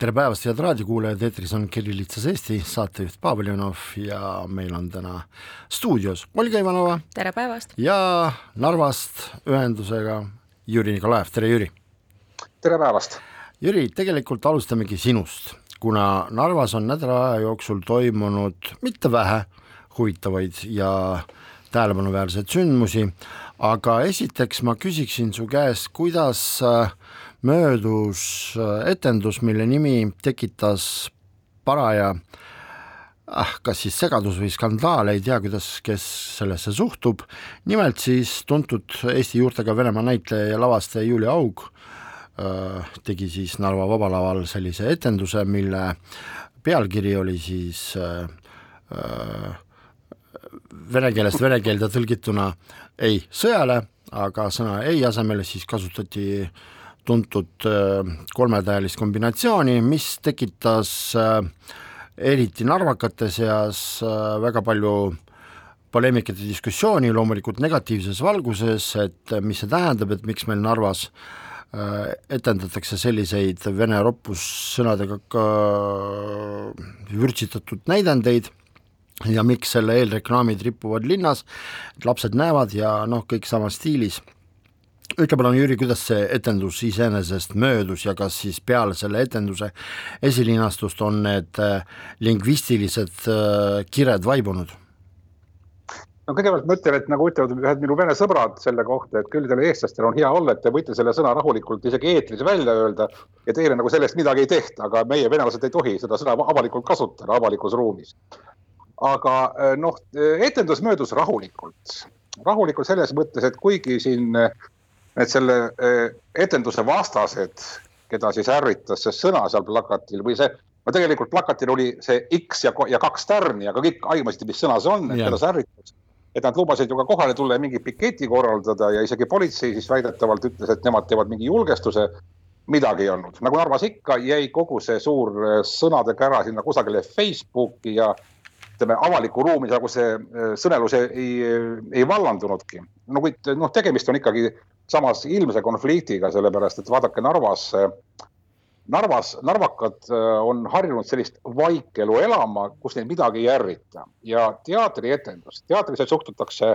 tere päevast, head raadiokuulajad, eetris on Kirillitsas Eesti, saatejuht Pavel Ivanov ja meil on täna stuudios Olga Ivanova. tere päevast! ja Narvast ühendusega Jüri Nikolajev, tere Jüri! tere päevast! Jüri, tegelikult alustamegi sinust, kuna Narvas on nädala aja jooksul toimunud mitte vähe huvitavaid ja tähelepanuväärseid sündmusi, aga esiteks ma küsiksin su käest, kuidas äh, möödus äh, etendus, mille nimi tekitas paraja ah, kas siis segadus või skandaal, ei tea, kuidas, kes sellesse suhtub, nimelt siis tuntud Eesti juurtega Venemaa näitleja ja lavastaja Julia Aug äh, tegi siis Narva Vabalaval sellise etenduse, mille pealkiri oli siis äh, äh, vene keelest vene keelde tõlgituna ei sõjale, aga sõna ei asemel siis kasutati äh, tuntud äh, kolmetähelist kombinatsiooni, mis tekitas äh, eriti narvakate seas äh, väga palju poleemikat ja diskussiooni, loomulikult negatiivses valguses, et mis see tähendab, et miks meil Narvas etendatakse selliseid vene roppussõnadega ka vürtsitatud näidendeid ja miks selle eelreklaamid ripuvad linnas, et lapsed näevad ja noh, kõik samas stiilis ütle palun, Jüri, kuidas see etendus iseenesest möödus ja kas siis peale selle etenduse esilinastust on need äh, lingvistilised äh, kired vaibunud? no kõigepealt ma ütlen, et nagu ütlevad ühed minu vene sõbrad selle kohta, et küll teil eestlastel on hea olla, et te võite selle sõna rahulikult isegi eetris välja öelda ja teile nagu sellest midagi ei tehta, aga meie, venelased, ei tohi seda sõna avalikult kasutada avalikus ruumis. aga äh, noh, etendus möödus rahulikult, rahulikult selles mõttes, et kuigi siin et selle eh, etenduse vastased, keda siis ärritas see sõna seal plakatil või see, no tegelikult plakatil oli see X ja, ja kaks tärni, aga kõik aimasid, mis sõna see on, et keda see ärritas. et nad lubasid ju ka kohale tulla ja mingi piketi korraldada ja isegi politsei siis väidetavalt ütles, et nemad teevad mingi julgestuse. midagi ei olnud, nagu Narvas ikka, jäi kogu see suur eh, sõnade kära sinna kusagile Facebooki ja ütleme, avalikku ruumi nagu see eh, sõnelus ei, ei vallandunudki. no kuid noh, tegemist on ikkagi samas ilmse konfliktiga, sellepärast et vaadake Narvas, Narvas, narvakad äh, on harjunud sellist vaikelu elama, kus neid midagi ei ärrita. Ja teatrietendus, teatrisse suhtutakse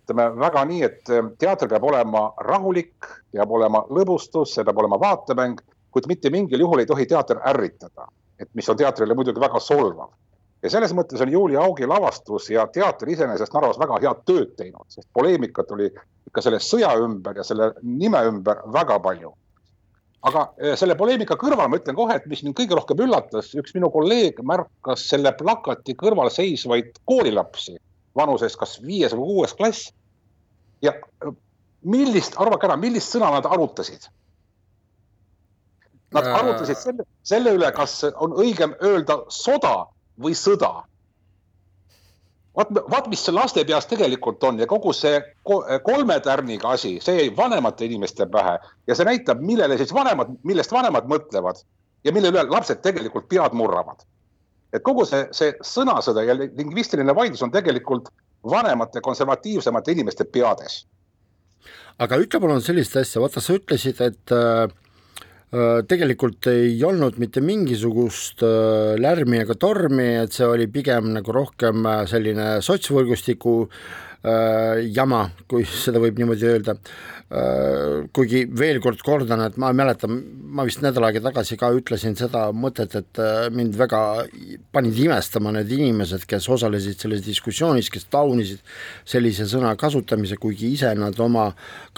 ütleme väga nii, et äh, teater peab olema rahulik, peab olema lõbustus, see peab olema vaatemäng, kuid mitte mingil juhul ei tohi teater ärritada, et mis on teatrile muidugi väga solvav ja selles mõttes on Julia Augi lavastus ja teater iseenesest Narvas väga head tööd teinud, sest poleemikat oli ikka selle sõja ümber ja selle nime ümber väga palju. aga eh, selle poleemika kõrval ma ütlen kohe, et mis mind kõige rohkem üllatas, üks minu kolleeg märkas selle plakati kõrval seisvaid koolilapsi vanuses kas viies või kuues klass. ja eh, millist, arvake ära, millist sõna nad arutasid? Nad äh. arutasid selle, selle üle, kas on õigem öelda soda või sõda. vaat, vaat mis laste peas tegelikult on ja kogu see kolme tärniga asi, see jäi vanemate inimeste pähe ja see näitab, millele siis vanemad, millest vanemad mõtlevad ja mille üle lapsed tegelikult pead murravad. et kogu see, see sõnasõda ja lingvistiline vaidlus on tegelikult vanemate, konservatiivsemate inimeste peades. aga ütle palun sellist asja, vaata sa ütlesid, et Äh, tegelikult ei olnud mitte mingisugust äh, lärmi ega tormi, et see oli pigem nagu rohkem äh, selline sotsvõrgustiku jama, kui seda võib niimoodi öelda. Äh, kuigi veel kord kordan, et ma mäletan, ma vist nädal aega tagasi ka ütlesin seda mõtet, et äh, mind väga panid imestama need inimesed, kes osalesid selles diskussioonis, kes taunisid sellise sõna kasutamise, kuigi ise nad oma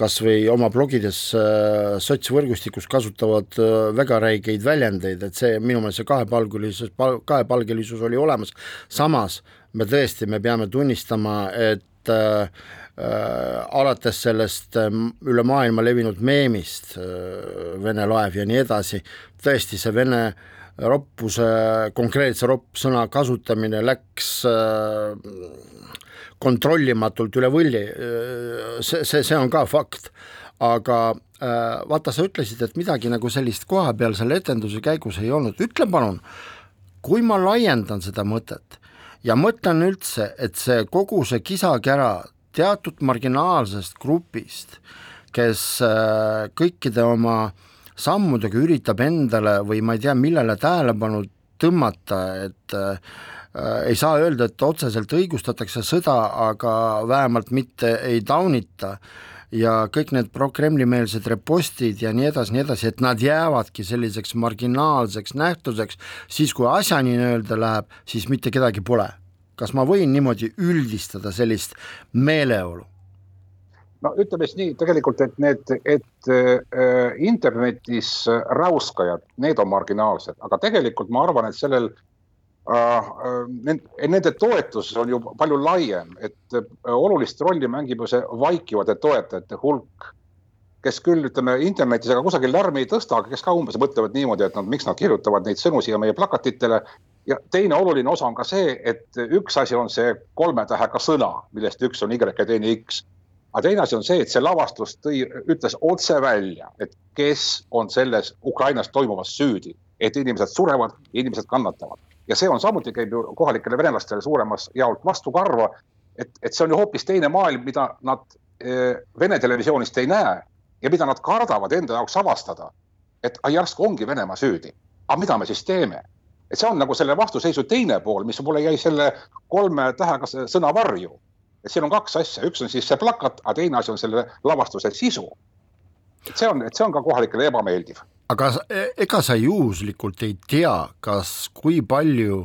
kas või oma blogides äh, sotsvõrgustikus kasutavad väga räigeid väljendeid, et see minu meelest see kahepalgelisus, kahepalgelisus oli olemas, samas me tõesti, me peame tunnistama, et äh, äh, alates sellest äh, üle maailma levinud meemist äh,, Vene laev ja nii edasi, tõesti see Vene roppuse, konkreetse roppsõna kasutamine läks kontrollimatult üle võlli, see, see, see on ka fakt, aga vaata, sa ütlesid, et midagi nagu sellist kohapeal selle etenduse käigus ei olnud, ütle palun, kui ma laiendan seda mõtet ja mõtlen üldse, et see kogu see kisakära teatud marginaalsest grupist, kes kõikide oma sammudega üritab endale või ma ei tea, millele tähelepanu tõmmata, et äh, ei saa öelda, et otseselt õigustatakse sõda, aga vähemalt mitte ei taunita ja kõik need pro-Kremli-meelsed repostid ja nii edasi, nii edasi, et nad jäävadki selliseks marginaalseks nähtuseks, siis kui asjani nii-öelda läheb, siis mitte kedagi pole. kas ma võin niimoodi üldistada sellist meeleolu? no ütleme siis nii tegelikult, et need, et äh, internetis räuskajad, need on marginaalsed, aga tegelikult ma arvan, et sellel äh, äh nende toetus on ju palju laiem, et äh, olulist rolli mängib ju see vaikivate toetajate hulk, kes küll ütleme internetis ega kusagil lärmi ei tõsta, aga kes ka umbes mõtlevad niimoodi, et nad, miks nad kirjutavad neid sõnu siia meie plakatitele. ja teine oluline osa on ka see, et üks asi on see kolme tähega sõna, millest üks on Y ja teine X aga teine asi on see, et see lavastus tõi, ütles otse välja, et kes on selles Ukrainas toimuvas süüdi, et inimesed surevad, inimesed kannatavad ja see on samuti käib ju kohalikele venelastele suuremas jaolt vastukarva. et, et see on ju hoopis teine maailm, mida nad e, Vene televisioonist ei näe ja mida nad kardavad enda jaoks avastada. et järsku ongi Venemaa süüdi, aga mida me siis teeme? et see on nagu selle vastuseisu teine pool, mis mulle jäi selle kolme tähega sõna varju et siin on kaks asja, üks on siis see plakat, aga teine asi on selle lavastuse sisu. et see on, et see on ka kohalikele ebameeldiv. Aga e-, ega sa juhuslikult ei tea, kas, kui palju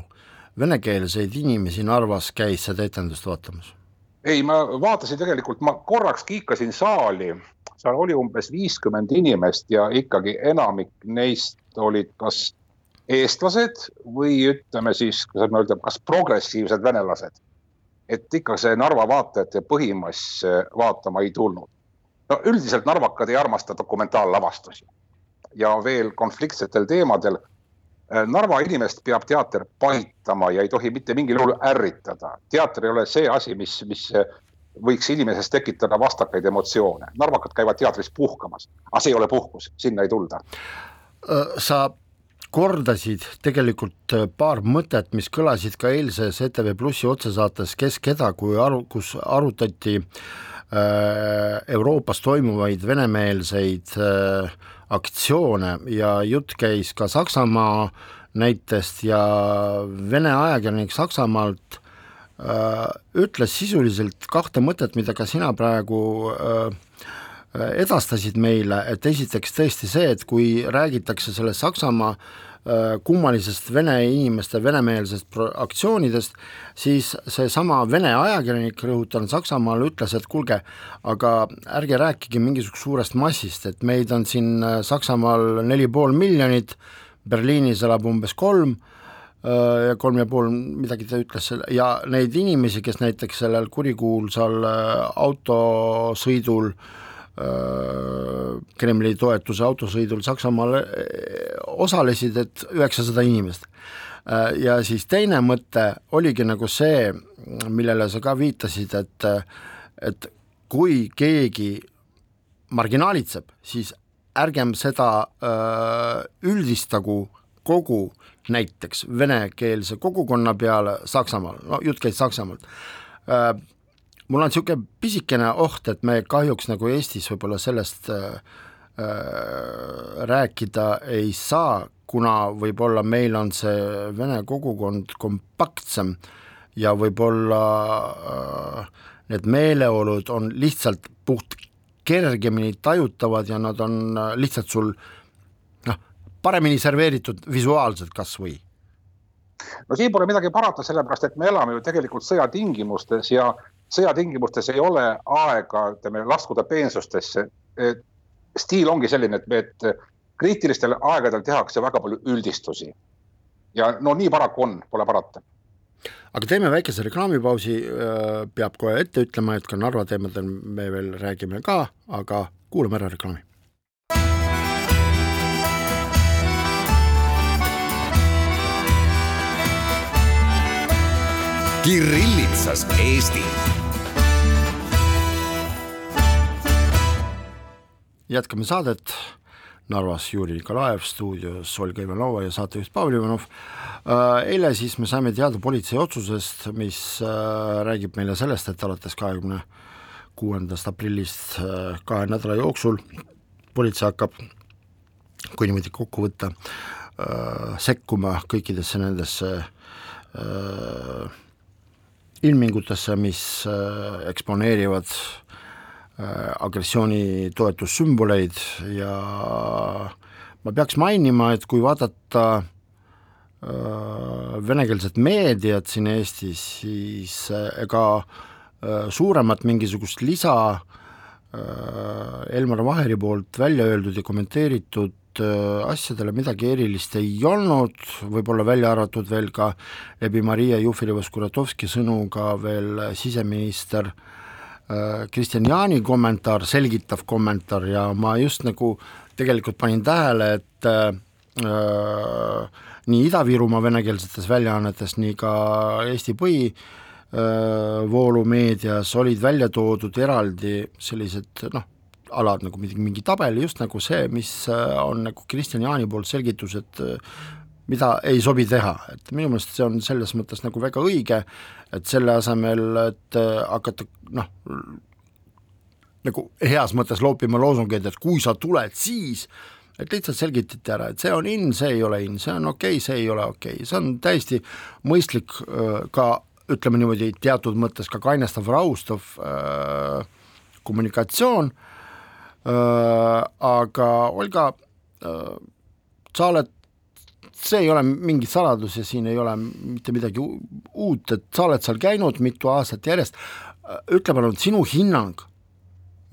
venekeelseid inimesi Narvas käis seda etendust vaatamas? ei, ma vaatasin tegelikult, ma korraks kiikasin saali, seal oli umbes viiskümmend inimest ja ikkagi enamik neist olid kas eestlased või ütleme siis, kuidas ma ütlen, kas progressiivsed venelased et ikka see Narva vaatajate põhimass vaatama ei tulnud. no üldiselt narvakad ei armasta dokumentaallavastusi ja veel konfliktsetel teemadel. Äh, Narva inimest peab teater paitama ja ei tohi mitte mingil juhul ärritada. teater ei ole see asi, mis, mis äh, võiks inimeses tekitada vastakaid emotsioone. narvakad käivad teatris puhkamas, aga see ei ole puhkus, sinna ei tulda. sa kordasid tegelikult äh, paar mõtet, mis kõlasid ka eilses ETV Plussi otsesaates Kes keda, kui aru, kus arutati äh, Euroopas toimuvaid venemeelseid äh, aktsioone ja jutt käis ka Saksamaa näitest ja Vene ajakirjanik Saksamaalt äh, ütles sisuliselt kahte mõtet, mida ka sina praegu äh, edastasid meile, et esiteks tõesti see, et kui räägitakse sellest Saksamaa äh, kummalisest vene inimeste venemeelsest aktsioonidest, siis seesama vene ajakirjanik, rõhutan, Saksamaal ütles, et kuulge, aga ärge rääkige mingisugusest suurest massist, et meid on siin äh, Saksamaal neli pool miljonit, Berliinis elab umbes kolm äh, ja kolm ja pool, midagi ta ütles, ja neid inimesi, kes näiteks sellel kurikuulsal autosõidul äh, Äh, Kremli toetuse autosõidul Saksamaale äh, osalesid, et üheksasada inimest. Äh, ja siis teine mõte oligi nagu see, millele sa ka viitasid, et, et kui keegi marginaalitseb, siis ärgem seda üldistagu kogu näiteks venekeelse kogukonna peale Saksamaal, no jutt käis Saksamaalt mul on niisugune pisikene oht, et me kahjuks nagu Eestis võib-olla sellest äh, äh, rääkida ei saa, kuna võib-olla meil on see vene kogukond kompaktsem ja võib-olla äh, need meeleolud on lihtsalt puht kergemini tajutavad ja nad on äh, lihtsalt sul noh, paremini serveeritud visuaalselt kas või no siin pole midagi parata, sellepärast et me elame ju tegelikult sõjatingimustes ja sõjatingimustes ei ole aega, ütleme, laskuda peensustesse. stiil ongi selline, et, et kriitilistel aegadel tehakse väga palju üldistusi. ja no nii paraku on, pole parata aga teeme väikese reklaamipausi, peab kohe ette ütlema, et ka Narva teemadel me veel räägime ka, aga kuulame ära reklaami Kirillitsas Eesti. jätkame saadet. Narvas Juri Nikolaev, stuudios Olga Ivanova ja saatejuht Pavel Ivanov. Äh, eile siis me saime teada politsei otsusest, mis äh, räägib meile sellest, et alates kahekümne kuuendast aprillist äh, kahe nädala jooksul politsei hakkab, kui niimoodi kokku võtta, sekkuma kõikidesse nendesse ilmingutesse, mis eksponeerivad agressiooni toetussümboleid ja ma peaks mainima, et kui vaadata venekeelset meediat siin Eestis, siis ega suuremat mingisugust lisa Elmar Vaheri poolt välja öeldud ja kommenteeritud asjadele midagi erilist ei olnud, võib-olla välja arvatud veel ka läbi Maria Jufereva-Skuratovski sõnu ka veel siseminister Kristjan Jaani kommentaar, selgitav kommentaar. Ja ma just nagu tegelikult panin tähele, et äh, nii Ida-Virumaa venekeelsetes väljaannetes, nii ka Eesti põhi äh, voolumeedias olid välja toodud eraldi sellised noh, alad nagu mingi, mingi tabel, just nagu see, mis äh, on nagu Kristjan Jaani poolt selgitus, et äh, mida ei sobi teha, et minu meelest see on selles mõttes nagu väga õige, et selle asemel, et hakata noh, nagu heas mõttes loopima loosungeid, et kui sa tuled, siis et lihtsalt selgitati ära, et see on in, see ei ole in, see on okei okay,, see ei ole okei okay., see on täiesti mõistlik ka ütleme niimoodi, teatud mõttes ka kainestav, raustav äh, kommunikatsioon äh,, aga Olga äh,, sa oled, see ei ole mingi saladus ja siin ei ole mitte midagi uut, et sa oled seal käinud mitu aastat järjest, ütle palun sinu hinnang,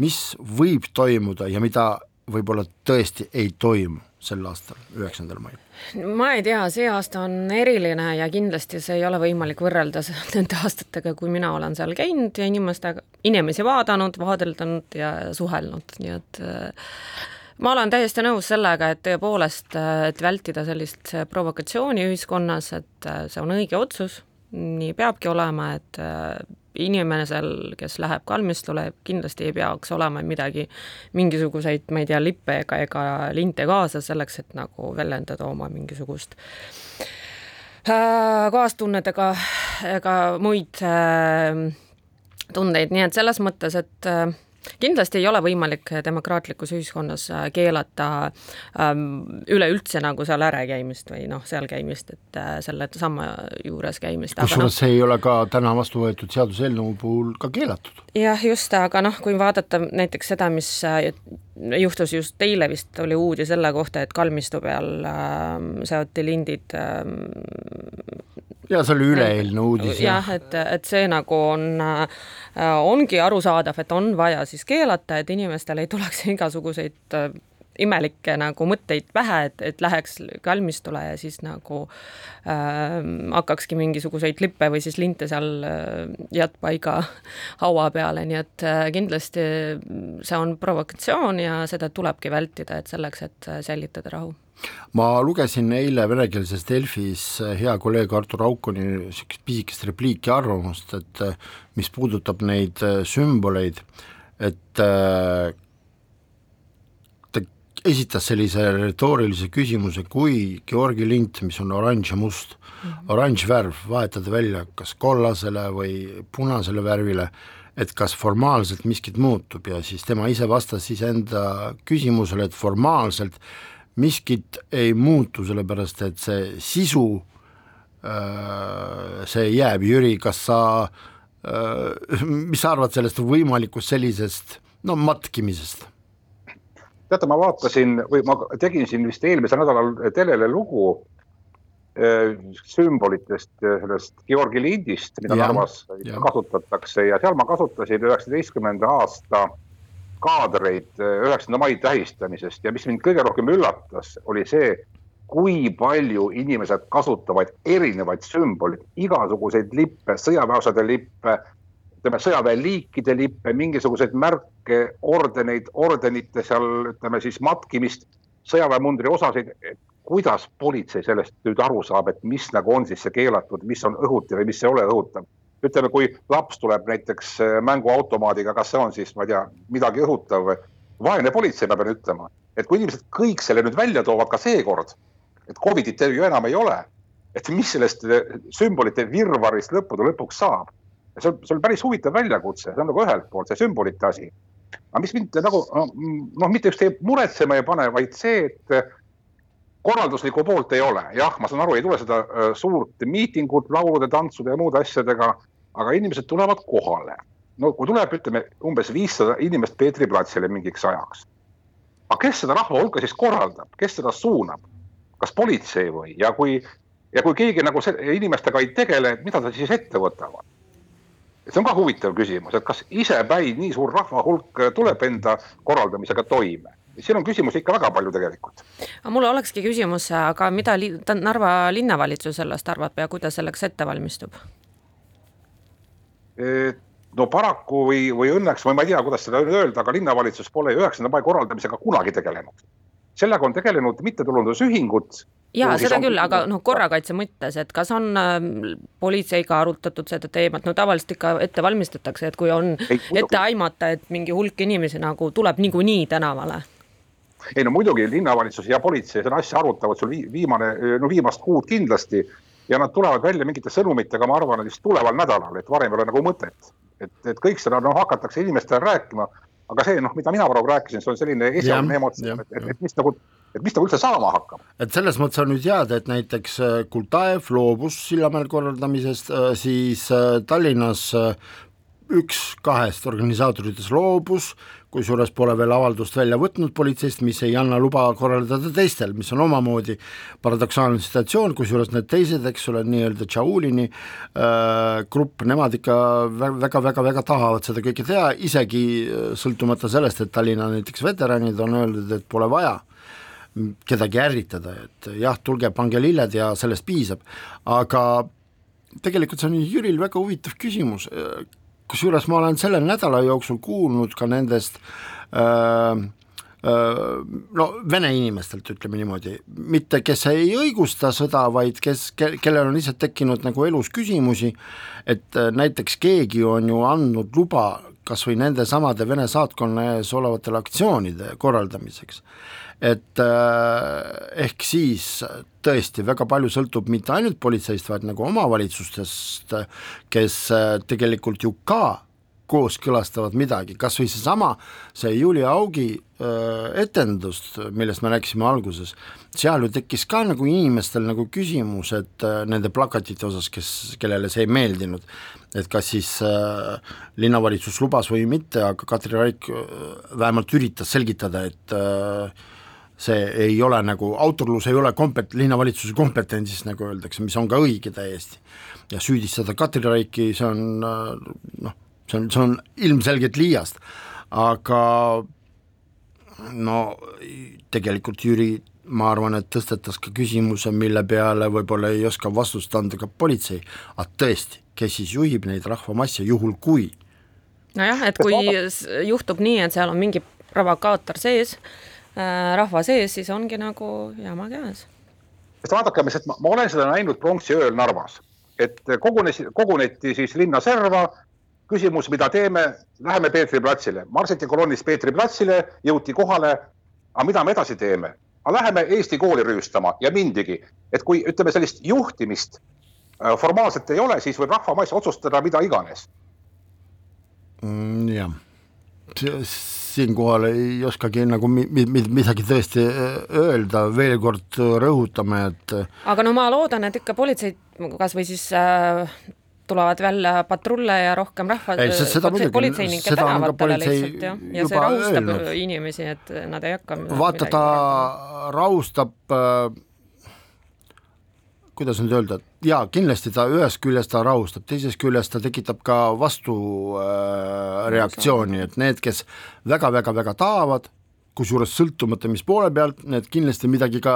mis võib toimuda ja mida võib-olla tõesti ei toimu sel aastal, üheksandal mail? ma ei tea, see aasta on eriline ja kindlasti see ei ole võimalik võrrelda nende aastatega, kui mina olen seal käinud ja inimestega, inimesi vaadanud, vaadeldanud ja suhelnud, nii et äh, ma olen täiesti nõus sellega, et tõepoolest, äh, et vältida sellist provokatsiooni ühiskonnas, et äh, see on õige otsus, nii peabki olema, et inimesel, kes läheb kalmistule, kindlasti ei peaks olema midagi, mingisuguseid, ma ei tea, lippe ega, ega linte kaasas selleks, et nagu väljendada oma mingisugust äh, kaastunnet ega, ega muid äh, tundeid, nii et selles mõttes, et äh, kindlasti ei ole võimalik demokraatlikus ühiskonnas äh, keelata ähm, üleüldse nagu seal ärekäimist või noh, seal käimist, et äh, selle sama juures käimist. kusjuures no, see ei ole ka täna vastu võetud seaduseelnõu puhul ka keelatud. jah, just, aga noh, kui vaadata näiteks seda, mis äh, juhtus just eile vist oli uudis selle kohta, et kalmistu peal äh, seoti lindid äh, ja see oli üleeilne uudis. jah ja., et, et see nagu on, äh, ongi arusaadav, et on vaja siis keelata, et inimestel ei tuleks igasuguseid äh, imelikke nagu mõtteid pähe, et, et läheks kalmistule ja siis nagu äh, hakkakski mingisuguseid lippe või siis linte seal äh, jätpaiga haua peale, nii et äh, kindlasti see on provokatsioon ja seda tulebki vältida, et selleks, et säilitada rahu. Ma lugesin eile venekeelses Delfis eh, hea kolleeg Artur Aukoni niisugust pisikest repliiki arvamust, et mis puudutab neid sümboleid, et ta esitas sellise retoorilise küsimuse, kui Georgi lint, mis on oranž ja must mm, -hmm. oranž värv, vahetada välja kas kollasele või punasele värvile, et kas formaalselt miskit muutub ja siis tema ise vastas iseenda küsimusele, et formaalselt miskit ei muutu, sellepärast et see sisu, äh, see jääb, Jüri, kas sa, äh, mis sa arvad sellest võimalikust sellisest no matkimisest? teate, ma vaatasin või ma tegin siin vist eelmisel nädalal telele lugu äh, sümbolitest, sellest Georgi lindist, mida ja, Narvas ja. kasutatakse ja seal ma kasutasin üheksateistkümnenda aasta kaadreid üheksanda mai tähistamisest ja mis mind kõige rohkem üllatas, oli see, kui palju inimesed kasutavad erinevaid sümboleid, igasuguseid lippe, sõjaväeosade lippe, ütleme sõjaväeliikide lippe, mingisuguseid märke, ordeneid, ordenite seal ütleme siis matkimist, sõjaväemundri osasid. kuidas politsei sellest nüüd aru saab, et mis nagu on siis see keelatud, mis on õhutav ja mis ei ole õhutav? ütleme, kui laps tuleb näiteks äh, mänguautomaadiga, kas see on siis, ma ei tea, midagi õhutav, vaene politsei, ma pean ütlema, et kui inimesed kõik selle nüüd välja toovad ka seekord, et Covidit ju enam ei ole, et mis sellest äh, sümbolite virvarrist lõppude lõpuks saab. see on, see on päris huvitav väljakutse, see on nagu ühelt poolt see sümbolite asi. aga mis mind nagu noh, mitte just muretsema ei pane, vaid see, et korralduslikku poolt ei ole, jah, ma saan aru, ei tule seda äh, suurt miitingut laulude, tantsude ja muude asjadega, aga inimesed tulevad kohale. no kui tuleb, ütleme umbes viissada inimest Peetri platsile mingiks ajaks. aga kes seda rahva hulka siis korraldab, kes seda suunab? Kas politsei või, ja kui, ja kui keegi nagu inimestega ei tegele, mida nad siis ette võtavad? see on ka huvitav küsimus, et kas isepäi nii suur rahva hulk tuleb enda korraldamisega toime siin on küsimusi ikka väga palju tegelikult. aga mul olekski küsimus, aga mida li Narva linnavalitsus sellest arvab ja kuidas selleks ette valmistub? no paraku või, või õnneks või ma ei tea, kuidas seda öelda, aga linnavalitsus pole üheksanda mai korraldamisega kunagi tegelenud. Sellega on tegelenud mittetulundusühingud. Ja seda on... küll, aga noh, korrakaitse mõttes, et kas on äh, politseiga arutatud seda teemat, no tavaliselt ikka ette valmistatakse, et kui on ei, ette aimata, et mingi hulk inimesi nagu tuleb niikuinii tänavale. Ei no muidugi linnavalitsus ja politsei seda asja arutavad sul viimane, no viimast kuud kindlasti ja nad tulevad välja mingite sõnumitega, ma arvan, et just tuleval nädalal, et varem ei ole nagu mõtet. et, et kõik seda noh, hakatakse inimestele rääkima, aga see noh, mida mina praegu rääkisin, see on selline esialgne emotsioon, et, et, et mis nagu, et mis nagu üldse saama hakkab. et selles mõttes on nüüd teada, et näiteks äh, Kultaev loobus Sillamäel korraldamisest, äh, siis äh, Tallinnas üks kahest organisaatoritest loobus, kusjuures pole veel avaldust välja võtnud politseist, mis ei anna luba korraldada teistel, mis on omamoodi paradoksaalne situatsioon, kusjuures need teised, eks ole, nii-öelda Tšaulini äh, grupp, nemad ikka väga-väga-väga tahavad seda kõike teha, isegi äh, sõltumata sellest, et Tallinna näiteks veteranid on öeldud, et pole vaja kedagi ärritada, et jah, tulge, pange lilled ja sellest piisab, aga tegelikult see on Jüril väga huvitav küsimus, kusjuures ma olen selle nädala jooksul kuulnud ka nendest öö, no vene inimestelt, ütleme niimoodi, mitte kes ei õigusta sõda, vaid kes, kellel on lihtsalt tekkinud nagu elus küsimusi, et näiteks keegi on ju andnud luba kas või nendesamade Vene saatkonna ees olevatele aktsioonide korraldamiseks et äh, ehk siis tõesti väga palju sõltub mitte ainult politseist, vaid nagu omavalitsustest, kes äh, tegelikult ju ka kooskõlastavad midagi, kas või seesama, see Julia Augi äh, etendus, millest me rääkisime alguses, seal ju tekkis ka nagu inimestel nagu küsimus, et nende plakatite osas, kes, kellele see ei meeldinud, et kas siis äh, linnavalitsus lubas või mitte, aga Katri Raik äh, vähemalt üritas selgitada, et äh, see ei ole nagu, autorlus ei ole kompet-, linnavalitsuse kompetentsis, nagu öeldakse, mis on ka õige täiesti. ja süüdistada Katri Raiki, see on noh, see on, see on ilmselgelt liiast, aga no tegelikult Jüri, ma arvan, et tõstetas ka küsimuse, mille peale võib-olla ei oska vastust anda ka politsei, aga tõesti, kes siis juhib neid rahvamasse, juhul kui? nojah, et kui juhtub nii, et seal on mingi provokaator sees, rahva sees, siis ongi nagu jama käes. sest vaadake, ma, ma olen seda näinud pronksi ööl Narvas, et kogunes, koguneti siis linna serva, küsimus, mida teeme, läheme Peetri platsile, marsiti kolonnist Peetri platsile, jõuti kohale, aga mida me edasi teeme? aga läheme Eesti kooli rüüstama ja mindigi, et kui ütleme, sellist juhtimist äh, formaalselt ei ole, siis võib rahvamass otsustada mida iganes mm,. jah siinkohal ei oskagi nagu mi-, mi-, midagi tõesti äh, öelda, veel kord rõhutame, et aga no ma loodan, et ikka politseid kas või siis äh, tulevad välja patrulle ja rohkem rahva, politseinikke tänavatele lihtsalt jah, ja see rahustab öelnud. inimesi, et nad ei hakka vaata, ta rahustab äh, kuidas nüüd öelda, jaa, kindlasti ta ühest küljest ta rahustab, teisest küljest ta tekitab ka vastureaktsiooni äh,, et need, kes väga-väga-väga tahavad, kusjuures sõltumata, mis poole pealt, need kindlasti midagi ka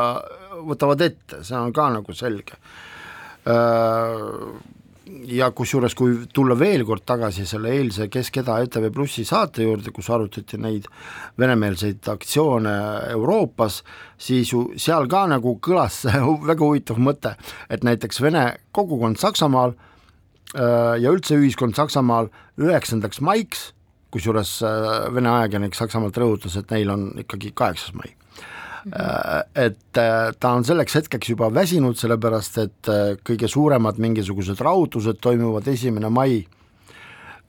võtavad ette, see on ka nagu selge. Äh, ja kusjuures, kui tulla veel kord tagasi selle eilse Kes keda ETV Plussi saate juurde, kus arutati neid venemeelseid aktsioone Euroopas, siis ju seal ka nagu kõlas see väga huvitav mõte, et näiteks vene kogukond Saksamaal ja üldse ühiskond Saksamaal üheksandaks maiks, kusjuures Vene ajakirjanik Saksamaalt rõhutas, et neil on ikkagi kaheksas mai et ta on selleks hetkeks juba väsinud, sellepärast et kõige suuremad mingisugused rahutused toimuvad esimene mai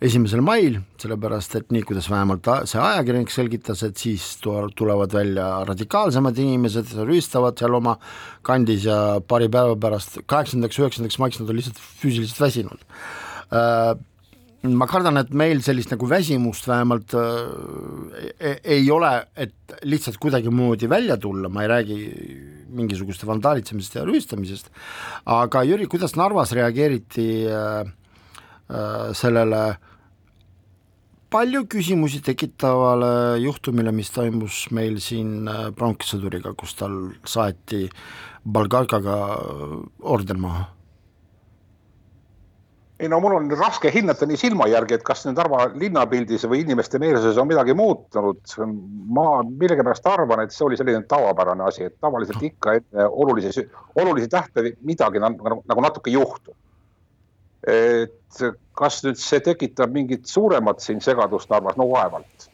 esimesel mail, sellepärast et nii, kuidas vähemalt see ajakirjanik selgitas, et siis tulevad välja radikaalsemad inimesed, rüüstavad seal oma kandis ja paari päeva pärast, kaheksandaks, üheksandaks maiks nad on lihtsalt füüsiliselt väsinud. Äh, ma kardan, et meil sellist nagu väsimust vähemalt äh, ei ole, et lihtsalt kuidagimoodi välja tulla, ma ei räägi mingisuguste vandaalitsemisest ja rüüstamisest, aga Jüri, kuidas Narvas reageeriti äh, Äh, sellele palju küsimusi tekitavale juhtumile, mis toimus meil siin äh, pronkssõduriga, kus tal saeti Balgalkaga orden maha? Ei no mul on raske hinnata nii silma järgi, et kas nüüd Narva linnapildis või inimeste meelsuses on midagi muutunud. ma millegipärast arvan, et see oli selline tavapärane asi, et tavaliselt ikka enne olulisi, olulisi tähte midagi nagu, nagu natuke juhtub et kas nüüd see tekitab mingit suuremat siin segadust Narvas, no vaevalt.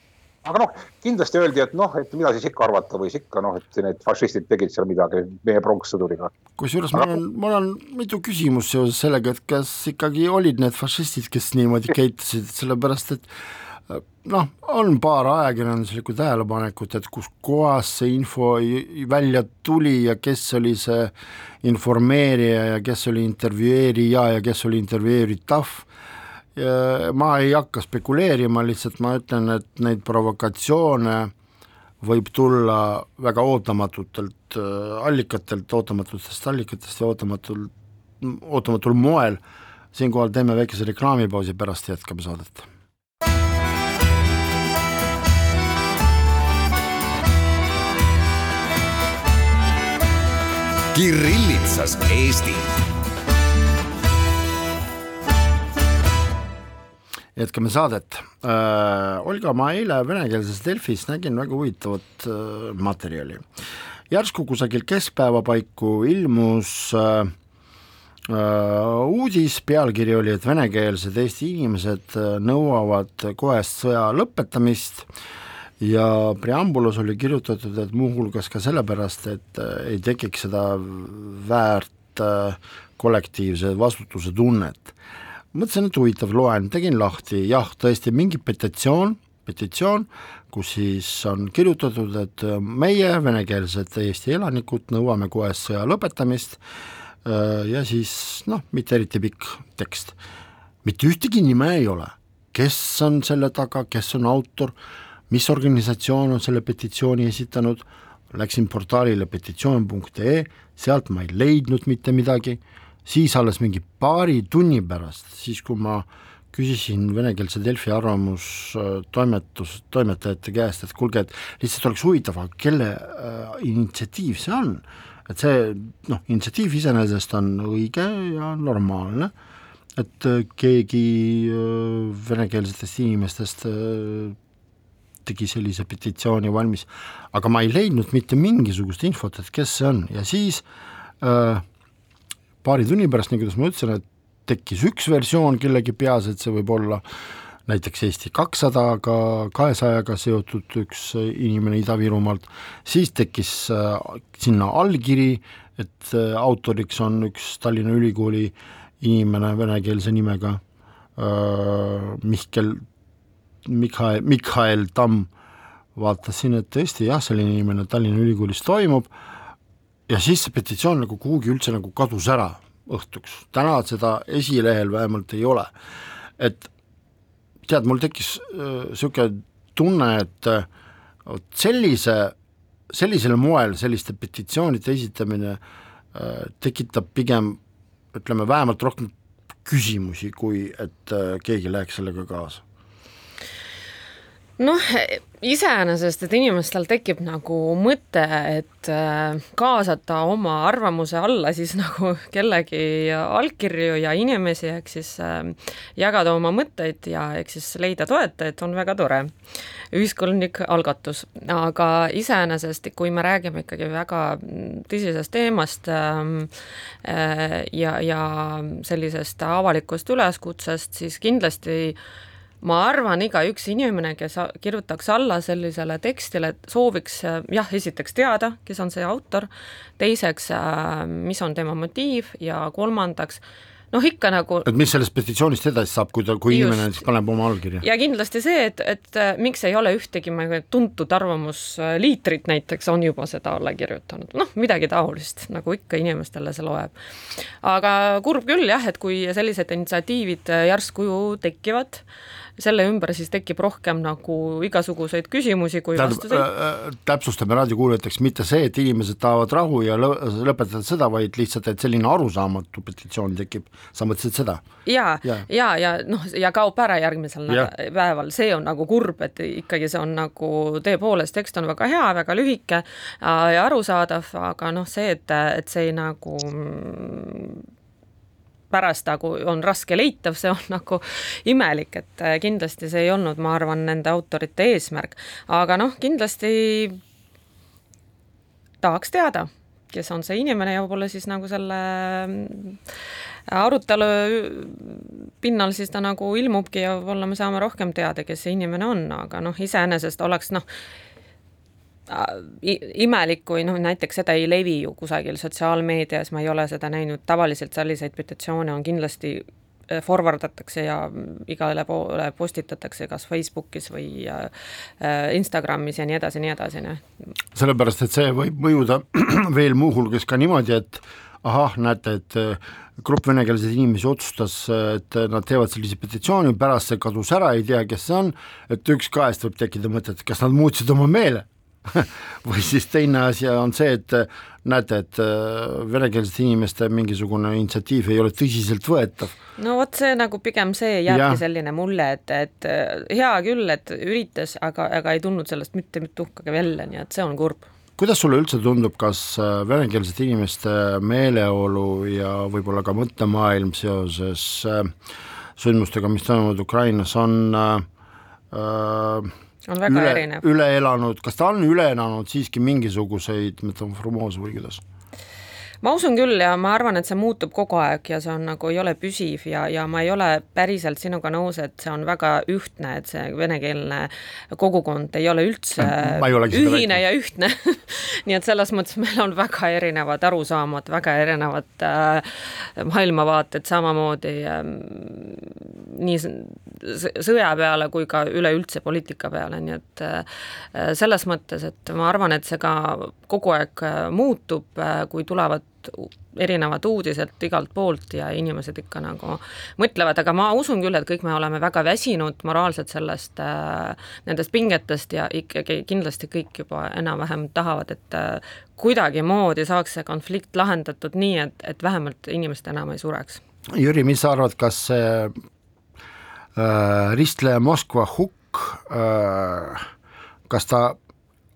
Aga noh, kindlasti öeldi, et noh, et mida siis ikka arvata võis ikka noh, et need fašistid tegid seal midagi meie pronkssõduriga. kusjuures mul on, mul on mitu küsimust seoses sellega, et kas ikkagi olid need fašistid, kes niimoodi käitusid, sellepärast et noh, on paar ajakirjanduslikku tähelepanekut, et kuskohast see info välja tuli ja kes oli see informeerija ja kes oli intervjueerija ja kes oli intervjueeritav. Ma ei hakka spekuleerima, lihtsalt ma ütlen, et neid provokatsioone võib tulla väga ootamatutelt äh, allikatelt, ootamatutest allikatest ja ootamatul, ootamatul moel. siinkohal teeme väikese reklaamipausi, pärast jätkame saadet Kirillitsas Eesti. Jätkame saadet äh,. Olga, ma eile venekeelses Delfis nägin väga huvitavat äh, materjali. järsku kusagil keskpäeva paiku ilmus äh, äh, uudis, pealkiri oli, et venekeelsed Eesti inimesed nõuavad kohest sõja lõpetamist ja preambulas oli kirjutatud, et muuhulgas ka sellepärast, et ei tekiks seda väärt kollektiivse vastutuse tunnet. Mõtlesin, et huvitav, loen, tegin lahti, jah, tõesti mingi petitsioon, petitsioon, kus siis on kirjutatud, et äh, meie, venekeelsed Eesti elanikud, nõuame kohest sõja lõpetamist. Ja siis noh, mitte eriti pikk tekst. mitte ühtegi nime ei ole, kes on selle taga, kes on autor? Mis organisatsioon on selle petitsiooni esitanud, läksin portaalile petitsioon.ee, sealt ma ei leidnud mitte midagi, siis alles mingi paari tunni pärast, siis kui ma küsisin venekeelse Delfi arvamustoimetus, äh, toimetajate käest, et kuulge, et lihtsalt oleks huvitav, aga kelle äh, initsiatiiv see on, et see noh, initsiatiiv iseenesest on õige ja normaalne, et äh, keegi äh, venekeelsetest inimestest äh, tegi sellise petitsiooni valmis, aga ma ei leidnud mitte mingisugust infot, et kes see on. Ja siis äh, paari tunni pärast, nii kuidas ma ütlesin, et tekkis üks versioon kellegi peas, et see võib olla näiteks Eesti kakssadaga, kahesajaga seotud üks inimene Ida-Virumaalt, siis tekkis äh, sinna allkiri, et äh, autoriks on üks Tallinna Ülikooli inimene venekeelse nimega äh,, Mihkel Mihhail, Mihhail Tamm, vaatasin, et tõesti jah, selline inimene Tallinna Ülikoolis toimub ja siis see petitsioon nagu kuhugi üldse nagu kadus ära õhtuks, täna seda esilehel vähemalt ei ole. et tead, mul tekkis niisugune äh, tunne, et äh, vot sellise, sellisel moel selliste petitsioonide esitamine äh, tekitab pigem ütleme, vähemalt rohkem küsimusi, kui et äh, keegi läheks sellega kaasa noh, iseenesest, et inimestel tekib nagu mõte, et äh, kaasata oma arvamuse alla siis nagu kellegi allkirju ja inimesi, ehk siis äh, jagada oma mõtteid ja ehk siis leida toetajaid, on väga tore. ühiskondlik algatus, aga iseenesest, kui me räägime ikkagi väga tõsisest teemast ähm, äh, ja, ja sellisest avalikust üleskutsest, siis kindlasti ma arvan, igaüks inimene, kes kirjutaks alla sellisele tekstile, sooviks jah, esiteks teada, kes on see autor, teiseks, äh, mis on tema motiiv ja kolmandaks, noh, ikka nagu et mis sellest petitsioonist edasi saab, kui ta, kui Just. inimene näiteks paneb oma allkirja? ja kindlasti see, et, et äh, miks ei ole ühtegi tuntud arvamusliitrit näiteks on juba seda alla kirjutanud, noh, midagi taolist, nagu ikka inimestele see loeb. aga kurb küll jah, et kui sellised initsiatiivid järsku ju tekivad äh,, selle ümber siis tekib rohkem nagu igasuguseid küsimusi kui vastuseid. Äh, äh, täpsustame raadiokuulajateks, mitte see, et inimesed tahavad rahu ja lõpetada seda, vaid lihtsalt, et selline arusaamatu petitsioon tekib, sa mõtlesid seda? ja, ja, ja, ja noh, ja kaob ära järgmisel päeval, see on nagu kurb, et ikkagi see on nagu tõepoolest, tekst on väga hea, väga lühike äh, ja arusaadav, aga noh, see, et, et see nagu pärast nagu on raske leitav, see on nagu imelik, et äh, kindlasti see ei olnud, ma arvan, nende autorite eesmärk, aga noh, kindlasti tahaks teada, kes on see inimene ja võib-olla siis nagu selle mm, arutelu pinnal siis ta nagu ilmubki ja võib-olla me saame rohkem teada, kes see inimene on, aga noh, iseenesest oleks noh, imelik, kui noh, näiteks seda ei levi ju kusagil sotsiaalmeedias, ma ei ole seda näinud, tavaliselt selliseid petitsioone on kindlasti äh, forward atakse ja igale poole postitatakse kas Facebookis või äh, Instagramis ja nii edasi, nii edasi, noh. sellepärast, et see võib mõjuda veel muuhulgas ka niimoodi, et ahah, näete, et äh, grupp venekeelseid inimesi otsustas, et nad teevad sellise petitsiooni, pärast see kadus ära, ei tea, kes see on, et üks kahest võib tekkida mõte, et kas nad muutsid oma meele või siis teine asi on see, et näete, et äh, venekeelsete inimeste mingisugune initsiatiiv ei ole tõsiseltvõetav. no vot, see nagu pigem see jääbki ja. selline mulje, et, et äh, hea küll, et üritas, aga, aga ei tulnud sellest mitte tuhkagi välja, nii et see on kurb kuidas sulle üldse tundub, kas äh, venekeelsete inimeste meeleolu ja võib-olla ka mõttemaailm seoses sündmustega, mis toimuvad Ukrainas, on äh, üle, üle elanud, kas ta on üle elanud siiski mingisuguseid metamorfoose või kuidas? Ma usun küll ja ma arvan, et see muutub kogu aeg ja see on nagu, ei ole püsiv ja, ja ma ei ole päriselt sinuga nõus, et see on väga ühtne, et see venekeelne kogukond ei ole üldse ühine ja ühtne. Nii et selles mõttes meil on väga erinevad arusaamad, väga erinevad äh, maailmavaated samamoodi äh, nii sõja peale kui ka üleüldse poliitika peale, nii et äh, selles mõttes, et ma arvan, et see ka kogu aeg äh, muutub, äh, kui tulevad erinevad uudised igalt poolt ja inimesed ikka nagu mõtlevad, aga ma usun küll, et kõik me oleme väga väsinud moraalselt sellest äh,, nendest pingetest ja ikkagi kindlasti kõik juba enam-vähem tahavad, et äh, kuidagimoodi saaks see konflikt lahendatud nii, et, et vähemalt inimesed enam ei sureks. Jüri, mis sa arvad, kas see äh, ristleja Moskva hukk äh, kas ta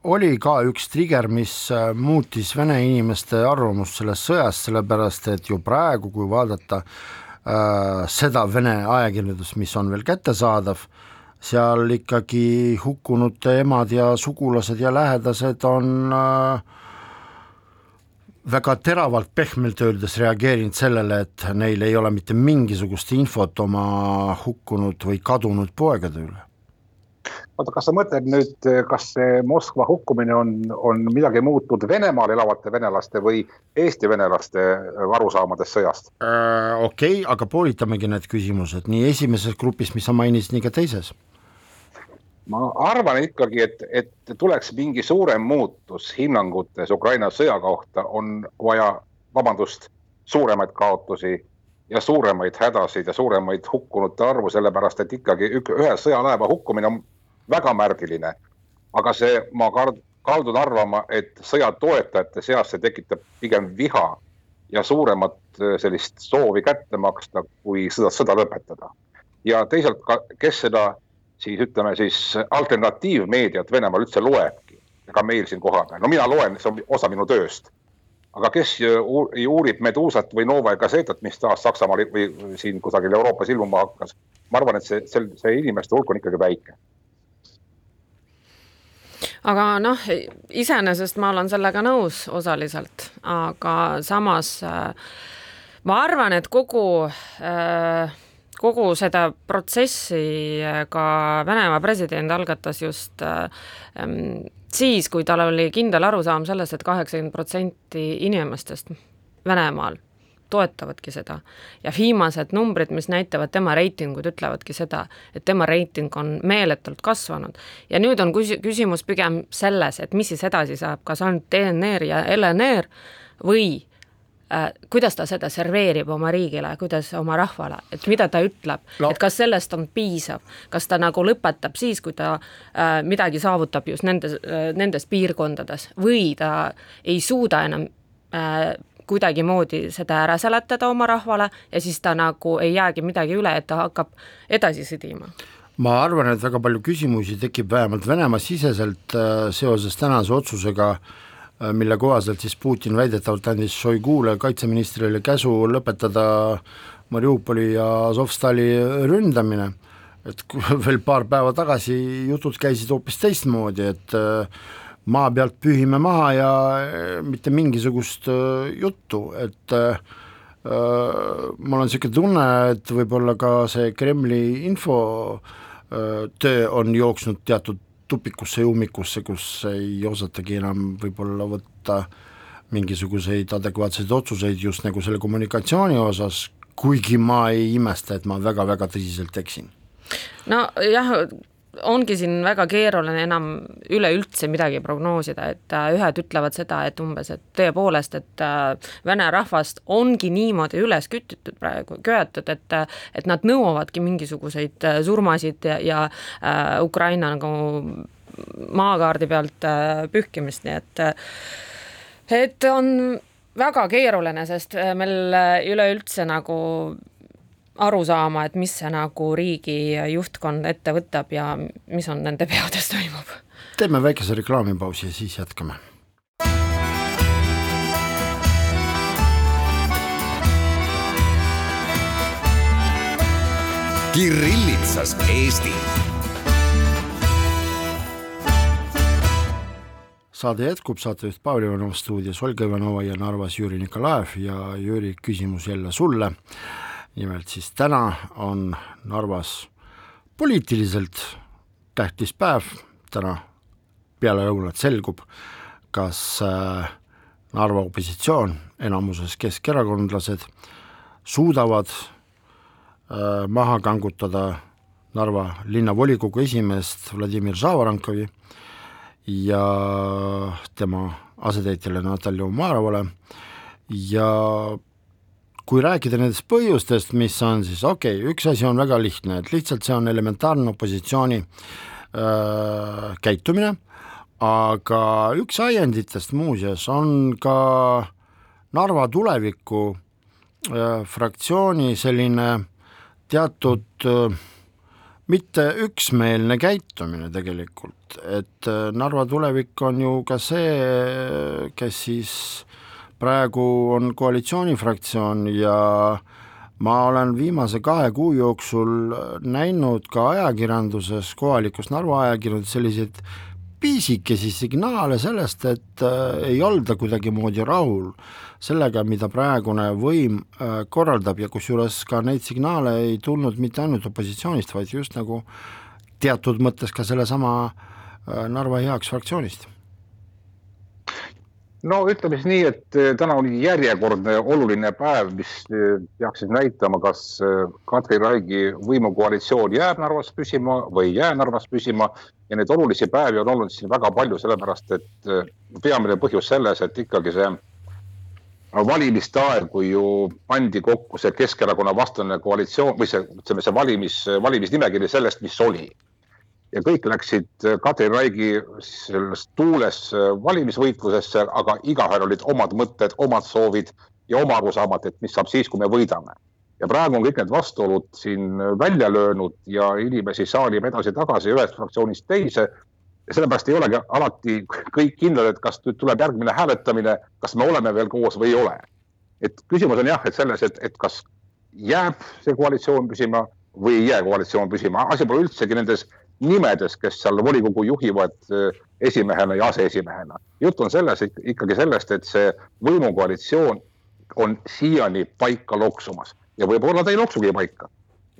oli ka üks trigger, mis äh, muutis vene inimeste arvamust sellest sõjast, sellepärast et ju praegu, kui vaadata äh, seda vene ajakirjandust, mis on veel kättesaadav, seal ikkagi hukkunute emad ja sugulased ja lähedased on äh, väga teravalt pehmelt öeldes reageerinud sellele, et neil ei ole mitte mingisugust infot oma hukkunud või kadunud poegade üle oota, kas sa mõtled nüüd, kas see Moskva hukkumine on, on midagi muutnud Venemaal elavate venelaste või Eesti venelaste arusaamades sõjast äh,? okei okay,, aga poolitamegi need küsimused nii esimeses grupis, mis sa mainisid, nii ka teises. ma arvan ikkagi, et, et tuleks mingi suurem muutus hinnangutes Ukraina sõja kohta, on vaja, vabandust, suuremaid kaotusi ja suuremaid hädasid ja suuremaid hukkunute arvu, sellepärast et ikkagi ühe sõjalaeva hukkumine on väga märgiline. aga see, ma kaldun arvama, et sõja toetajate seas see tekitab pigem viha ja suuremat äh, sellist soovi kätte maksta, kui sõda, sõda lõpetada. ja teisalt ka, kes seda siis ütleme siis alternatiivmeediat Venemaal üldse loebki, ka meil siin kohapeal, no mina loen, see on osa minu tööst. aga kes uurib Medusat või Novaja Gazetat, mis taas Saksamaal või siin kusagil Euroopas ilmuma hakkas, ma arvan, et see, see, see inimeste hulk on ikkagi väike aga noh, iseenesest ma olen sellega nõus osaliselt, aga samas äh, ma arvan, et kogu äh, kogu seda protsessi äh, ka Venemaa president algatas just siis, kui tal oli kindel arusaam sellest et, et kaheksakümmend protsenti inimestest Venemaal toetavadki seda. ja viimased numbrid, mis näitavad tema reitingud, ütlevadki seda, et tema reiting on meeletult kasvanud. ja nüüd on küs-, küsimus pigem selles, et mis siis edasi saab, kas ainult DNR ja LNR või äh, kuidas ta seda serveerib oma riigile, kuidas oma rahvale, et mida ta ütleb no., et kas sellest on piisav, kas ta nagu lõpetab siis, kui ta äh, midagi saavutab just nendes äh,, nendes piirkondades või ta ei suuda enam äh, kuidagimoodi seda ära seletada oma rahvale ja siis ta nagu ei jäägi midagi üle, et ta hakkab edasi sõdima. Ma arvan, et väga palju küsimusi tekib vähemalt Venemaa siseselt äh, seoses tänase otsusega, äh, mille kohaselt siis Putin väidetavalt andis Šoigule, kaitseministrile käsu lõpetada Mariupoli ja Azovstali ründamine, et veel paar päeva tagasi jutud käisid hoopis teistmoodi, et äh, maa pealt pühime maha ja eh, mitte mingisugust eh, juttu, et äh, mul on niisugune tunne, et võib-olla ka see Kremli infotöö on jooksnud teatud tupikusse ja ummikusse, kus ei osatagi enam võib-olla võtta mingisuguseid adekvaatseid otsuseid just nagu selle kommunikatsiooni osas, kuigi ma ei imesta, et ma väga-väga tõsiselt eksin. nojah, ongi siin väga keeruline enam üleüldse midagi prognoosida, et äh, ühed ütlevad seda, et umbes, et tõepoolest, et äh, vene rahvast ongi niimoodi üles kütitud praegu, köetud, et et nad nõuavadki mingisuguseid äh, surmasid ja, ja äh, Ukraina nagu maakaardi pealt äh, pühkimist, nii et et on väga keeruline, sest meil üleüldse nagu aru saama, et mis see nagu riigi juhtkond ette võtab ja mis on nende peades toimub. teeme väikese reklaamipausi ja siis jätkame. Kirillitsas Eesti. saade jätkub, saatejuht Paul Ivanov stuudios, Olga Ivanova ja Narvas Jüri Nikolaev ja Jüri, küsimus jälle sulle nimelt siis täna on Narvas poliitiliselt tähtis päev, täna peale lõunat selgub, kas äh, Narva opositsioon, enamuses keskerakondlased, suudavad äh, maha kangutada Narva linnavolikogu esimeest Vladimir Žavarankovi ja tema asetäitjale Natalja Umarovale ja kui rääkida nendest põhjustest, mis on siis okei okay,, üks asi on väga lihtne, et lihtsalt see on elementaarne opositsiooni äh, käitumine, aga üks ajenditest muuseas on ka Narva tuleviku äh, fraktsiooni selline teatud äh, mitte üksmeelne käitumine tegelikult, et äh, Narva tulevik on ju ka see, kes siis praegu on koalitsioonifraktsioon ja ma olen viimase kahe kuu jooksul näinud ka ajakirjanduses, kohalikus Narva ajakirjanduses selliseid pisikesi signaale sellest, et äh, ei olda kuidagimoodi rahul sellega, mida praegune võim äh, korraldab ja kusjuures ka neid signaale ei tulnud mitte ainult opositsioonist, vaid just nagu teatud mõttes ka sellesama äh, Narva heaks fraktsioonist no ütleme siis nii, et eh, täna oli järjekordne oluline päev, mis eh, peaks siis näitama, kas eh, Katri Raigi võimukoalitsioon jääb Narvas püsima või ei jää Narvas püsima. ja neid olulisi päevi on olnud siin väga palju, sellepärast et peamine põhjus selles, et ikkagi see valimiste ajal, kui ju pandi kokku see Keskerakonna vastane koalitsioon või see, ütleme see valimis, valimisnimekiri sellest, mis oli ja kõik läksid äh, Katri Raigi selles tuules äh, valimisvõitlusesse, aga igaühel olid omad mõtted, omad soovid ja oma arusaamad, et mis saab siis, kui me võidame. ja praegu on kõik need vastuolud siin välja löönud ja inimesi saalib edasi-tagasi ühest fraktsioonist teise. ja sellepärast ei olegi alati kõik kindlad, et kas nüüd tuleb järgmine hääletamine, kas me oleme veel koos või ei ole. et küsimus on jah, et selles, et, et kas jääb see koalitsioon püsima või ei jää koalitsioon püsima, asi pole üldsegi nendes nimedes, kes seal volikogu juhivad eh, esimehena ja aseesimehena. jutt on selles ikkagi sellest, et see võimukoalitsioon on siiani paika loksumas ja võib-olla ta ei loksugi paika.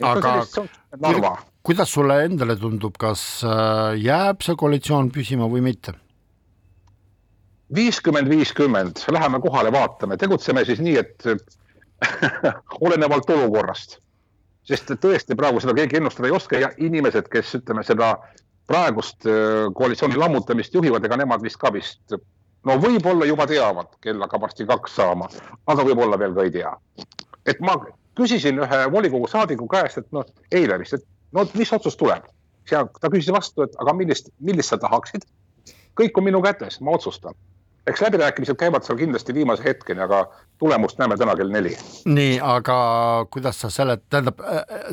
aga kuidas sulle endale tundub, kas äh, jääb see koalitsioon püsima või mitte? viiskümmend, viiskümmend, läheme kohale, vaatame, tegutseme siis nii, et olenevalt olukorrast sest tõesti praegu seda keegi ennustada ei oska ja inimesed, kes ütleme seda praegust äh, koalitsiooni lammutamist juhivad, ega nemad vist ka vist no võib-olla juba teavad, kell hakkab varsti kaks saama, aga võib-olla veel ka ei tea. et ma küsisin ühe volikogu saadiku käest, et noh, eile vist, et no mis otsus tuleb. ta küsis vastu, et aga millist, millist sa tahaksid? kõik on minu kätes, ma otsustan eks läbirääkimised käivad seal kindlasti viimase hetkeni, aga tulemust näeme täna kell neli. nii, aga kuidas sa selle, tähendab,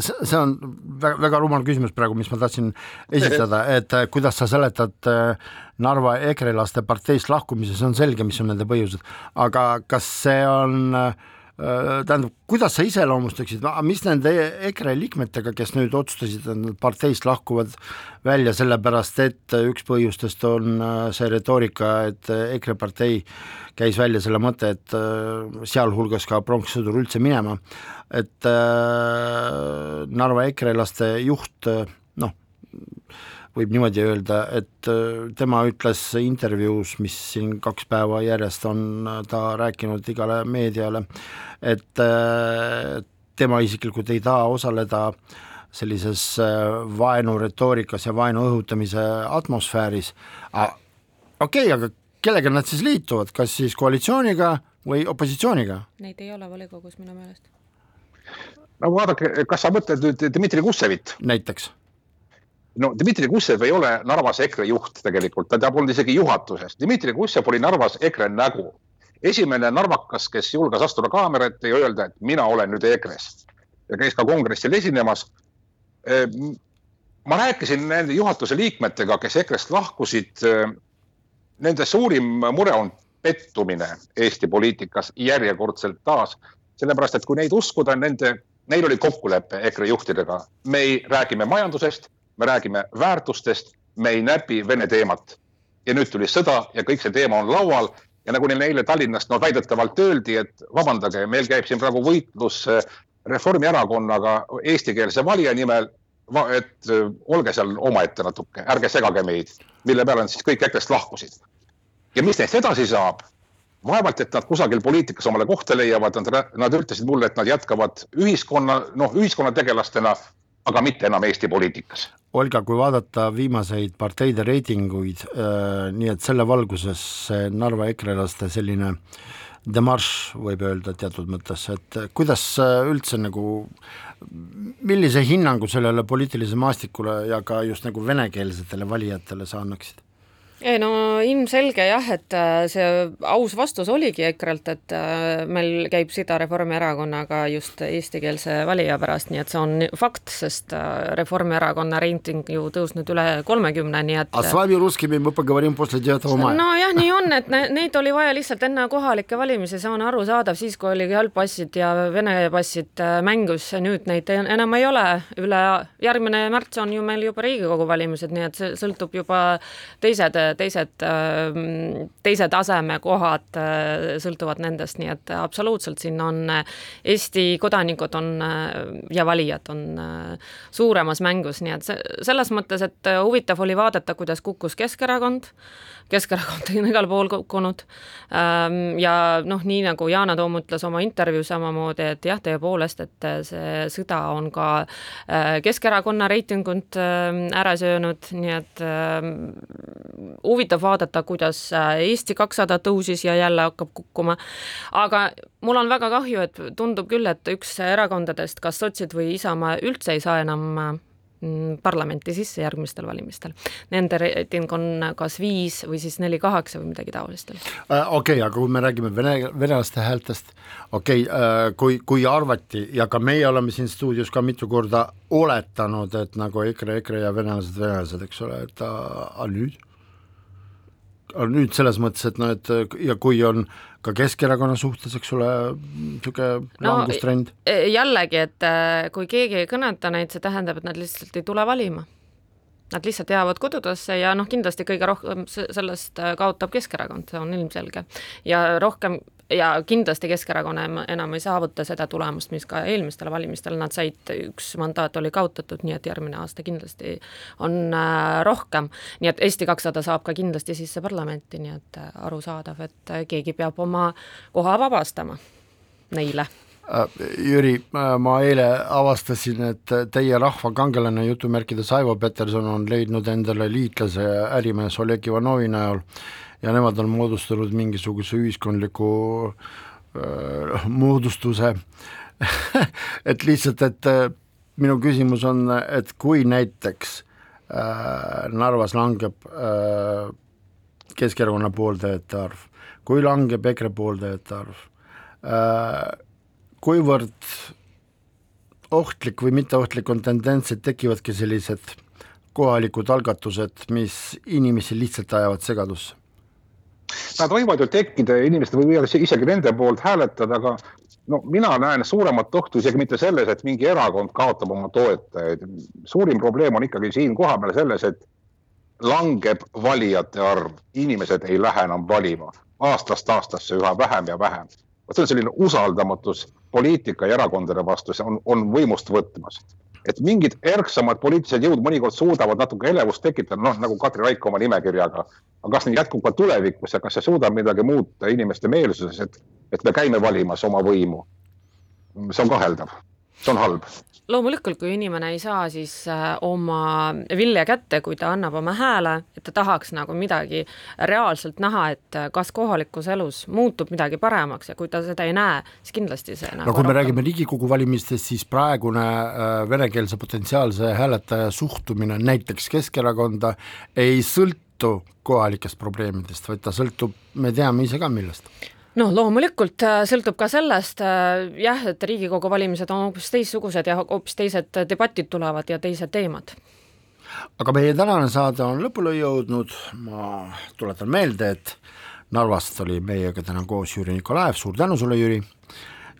see on väga, väga rumal küsimus praegu, mis ma tahtsin esitada, et kuidas sa seletad äh, Narva ekrelaste parteist lahkumise, see on selge, mis on nende põhjused, aga kas see on äh, Äh, tähendab, kuidas sa iseloomustaksid, mis nende EKRE liikmetega, kes nüüd otsustasid, et nad parteist lahkuvad välja sellepärast, et üks põhjustest on äh, see retoorika, et EKRE partei käis välja selle mõtte, et äh, sealhulgas ka pronkssõdur üldse minema, et Narva EKRE-laste juht võib niimoodi öelda, et äh, tema ütles intervjuus, mis siin kaks päeva järjest on äh, ta rääkinud igale meediale, et äh, tema isiklikult ei taha osaleda sellises vaenuretoorikas ja vaenu õhutamise atmosfääris. okei okay,, aga kellega nad siis liituvad, kas siis koalitsiooniga või opositsiooniga? Neid ei ole volikogus minu meelest. no vaadake, kas sa mõtled nüüd Dmitri Kussevit? näiteks no Dmitri Kussev ei ole Narvas EKRE juht tegelikult, ta polnud isegi juhatuses. Dmitri Kussev oli Narvas EKRE nägu. esimene narvakas, kes julges astuda kaamera ette ja öelda, et mina olen nüüd EKRE-st ja käis ka kongressil esinemas. Ehm, ma rääkisin nende juhatuse liikmetega, kes EKRE-st lahkusid. Ehm, nende suurim mure on pettumine Eesti poliitikas järjekordselt taas, sellepärast et kui neid uskuda, nende, neil oli kokkulepe EKRE juhtidega, me ei, räägime majandusest me räägime väärtustest, me ei näpi Vene teemat. ja nüüd tuli sõda ja kõik see teema on laual ja nagu neile eile Tallinnast no väidetavalt öeldi, et vabandage, meil käib siin praegu võitlus eh, Reformierakonnaga eestikeelse valija nimel. et eh, olge seal omaette natuke, ärge segage meid, mille peale nad siis kõik EKRE-st lahkusid. ja mis neist edasi saab? vaevalt, et nad kusagil poliitikas omale kohta leiavad, nad, nad ütlesid mulle, et nad jätkavad ühiskonna, noh, ühiskonnategelastena aga mitte enam Eesti poliitikas. Olga, kui vaadata viimaseid parteide reitinguid äh,, nii et selle valguses see Narva ekrelaste selline demarš, võib öelda teatud mõttes, et kuidas üldse nagu, millise hinnangu sellele poliitilisele maastikule ja ka just nagu venekeelsetele valijatele sa annaksid? Ei no ilmselge jah, et äh, see aus vastus oligi EKRE-lt, et äh, meil käib sida Reformierakonnaga just eestikeelse valija pärast, nii et see on fakt, sest äh, Reformierakonna reiting ju tõusnud üle kolmekümne, nii et nojah, nii on, et neid oli vaja lihtsalt enne kohalikke valimisi, see on arusaadav, siis kui oli halbpassid ja Vene passid mängus, nüüd neid enam ei ole, üle järgmine märts on ju meil juba Riigikogu valimised, nii et see sõltub juba teised teised, ähm, teise taseme kohad äh, sõltuvad nendest, nii et absoluutselt siin on äh, Eesti kodanikud on äh, ja valijad on suuremas mängus, nii et see, selles mõttes, et huvitav oli vaadata, kuidas kukkus Keskerakond. Keskerakond on igal pool kukkunud. Ähm, ja noh, nii nagu Yana Toom ütles oma intervjuus samamoodi, et jah, tõepoolest, et see sõda on ka Keskerakonna reitingut ähm, ära söönud, nii et huvitav vaadata, kuidas äh, Eesti kakssada tõusis ja jälle hakkab kukkuma. aga mul on väga kahju, et tundub küll, et üks erakondadest, kas sotsid või Isamaa üldse ei saa enam äh, mm, parlamenti sisse järgmistel valimistel. Nende reiting on kas viis või siis neli kaheksa või midagi taolist. okei okay,, aga kui me räägime vene, venelaste häältest, okei okay,, kui, kui arvati ja ka meie oleme siin stuudios ka mitu korda oletanud, et nagu EKRE, EKRE ja venelased, venelased, eks ole, et aga nüüd nüüd selles mõttes, et noh, et ja kui on ka Keskerakonna suhtes, eks ole, niisugune no, langustrend. E, jällegi, et äh, kui keegi ei kõneta neid, see tähendab, et nad lihtsalt ei tule valima. Nad lihtsalt jäävad kodudesse ja noh, kindlasti kõige rohkem sellest äh, kaotab Keskerakond, see on ilmselge. ja rohkem ja kindlasti Keskerakonna enam ei saavuta seda tulemust, mis ka eelmistel valimistel nad said, üks mandaat oli kaotatud, nii et järgmine aasta kindlasti on äh, rohkem. nii et Eesti kakssada saab ka kindlasti sisse parlamenti, nii et äh, arusaadav, et äh, keegi peab oma koha vabastama neile Jüri, ma eile avastasin, et teie rahvakangelane jutumärkides Aivo Peterson on leidnud endale liitlase ärimees Oleg Ivanovi näol ja nemad on moodustanud mingisuguse ühiskondliku äh, moodustuse et lihtsalt, et äh, minu küsimus on, et kui näiteks äh, Narvas langeb äh, Keskerakonna pooldajate arv, kui langeb EKRE pooldajate arv äh,, kuivõrd ohtlik või mitteohtlik on tendents, et tekivadki sellised kohalikud algatused, mis inimesi lihtsalt ajavad segadusse? Nad võivad ju tekkida ja inimesed võivad isegi nende poolt hääletada, aga no mina näen suuremat ohtu isegi mitte selles, et mingi erakond kaotab oma toetajaid. suurim probleem on ikkagi siin kohapeal selles, et langeb valijate arv, inimesed ei lähe enam valima aastast aastasse üha vähem ja vähem. vot see on selline usaldamatus poliitika ja erakondade vastu, see on, on võimust võtmas et mingid erksamad poliitilised jõud mõnikord suudavad natuke elevust tekitada, noh nagu Katri Raik oma nimekirjaga. aga kas nii jätkub ka tulevikus ja kas see suudab midagi muuta inimeste meelsuses, et, et me käime valimas oma võimu? see on kaheldav, see on halb loomulikult, kui inimene ei saa siis äh, oma vilja kätte, kui ta annab oma hääle, et ta tahaks nagu midagi reaalselt näha, et äh, kas kohalikus elus muutub midagi paremaks ja kui ta seda ei näe, siis kindlasti see nagu no kui me räägime Riigikogu valimistest, siis praegune äh, venekeelse potentsiaalse hääletaja suhtumine näiteks Keskerakonda ei sõltu kohalikest probleemidest, vaid ta sõltub, me teame ise ka millest no loomulikult äh, sõltub ka sellest äh, jah, et Riigikogu valimised on hoopis teistsugused ja hoopis teised debatid tulevad ja teised teemad. aga meie tänane saade on lõpule jõudnud, ma tuletan meelde, et Narvast oli meiega täna koos Jüri Nikolaev, suur tänu sulle, Jüri,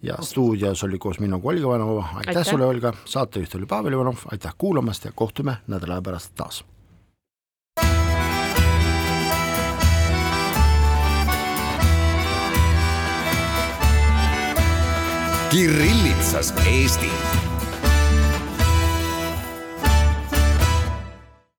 ja stuudios oli koos minuga Olga Ivanova, aitäh, sulle, Olga, saatejuht oli Pavel Ivanov, aitäh kuulamast ja kohtume nädala pärast taas Kirillitsas Eesti